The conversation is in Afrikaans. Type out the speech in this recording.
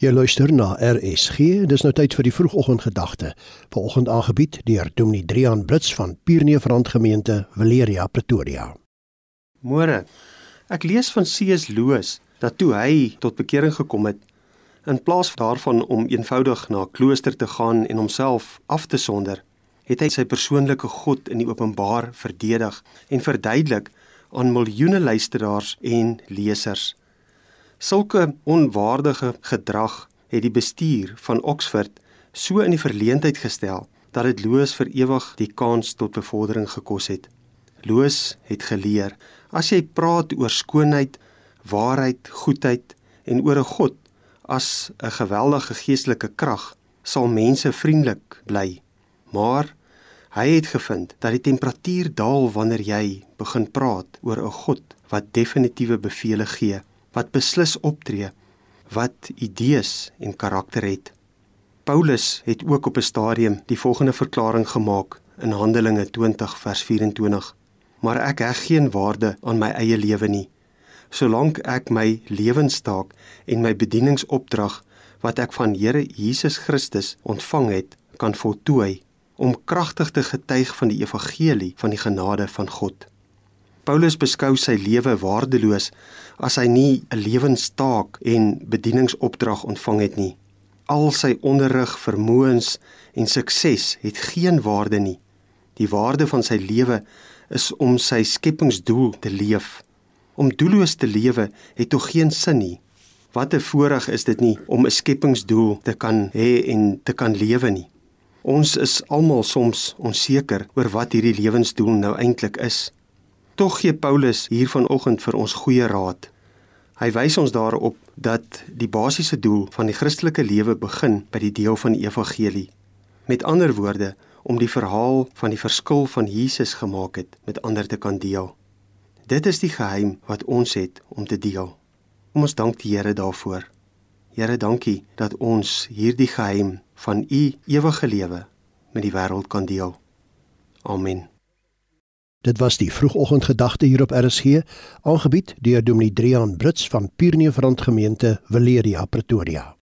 Jy luister na RSG. Dis nou tyd vir die vroegoggendgedagte. Vanoggend aangebied deur Dominee Drian Brits van Pierneefrand Gemeente, Valeria, Pretoria. Môre. Ek lees van C.S. Lewis dat toe hy tot bekering gekom het, in plaas daarvan om eenvoudig na 'n klooster te gaan en homself af te sonder, het hy sy persoonlike God in die openbaar verdedig en verduidelik aan miljoene luisteraars en lesers. Sulke onwaardige gedrag het die bestuur van Oxford so in die verleentheid gestel dat dit Loos vir ewig die kans tot bevordering gekos het. Loos het geleer: as jy praat oor skoonheid, waarheid, goedheid en oor 'n God as 'n geweldige geestelike krag, sal mense vriendelik bly. Maar hy het gevind dat die temperatuur daal wanneer jy begin praat oor 'n God wat definitiewe bevele gee wat beslis optree, wat idees en karakter het. Paulus het ook op 'n stadium die volgende verklaring gemaak in Handelinge 20 vers 24: Maar ek heg geen waarde aan my eie lewe nie, solank ek my lewenstaak en my bedieningsopdrag wat ek van Here Jesus Christus ontvang het, kan voltooi om kragtig te getuig van die evangelie van die genade van God. Paulus beskou sy lewe waardeloos as hy nie 'n lewenstaak en bedieningsopdrag ontvang het nie. Al sy onderrig, vermoëns en sukses het geen waarde nie. Die waarde van sy lewe is om sy skepingsdoel te leef. Om doelloos te lewe het tog geen sin nie. Wat 'n voorreg is dit nie om 'n skepingsdoel te kan hê en te kan lewe nie. Ons is almal soms onseker oor wat hierdie lewensdoel nou eintlik is. Tog gee Paulus hier vanoggend vir ons goeie raad. Hy wys ons daarop dat die basiese doel van die Christelike lewe begin by die deel van die evangelie. Met ander woorde, om die verhaal van die verskil van Jesus gemaak het met ander te kan deel. Dit is die geheim wat ons het om te deel. Kom ons dank die Here daarvoor. Here, dankie dat ons hierdie geheim van u ewige lewe met die wêreld kan deel. Amen. Dit was die vroegoggendgedagte hier op RSG, aangebied deur Dominee Drian Brits van Pierneefrand Gemeente, Valeria, Pretoria.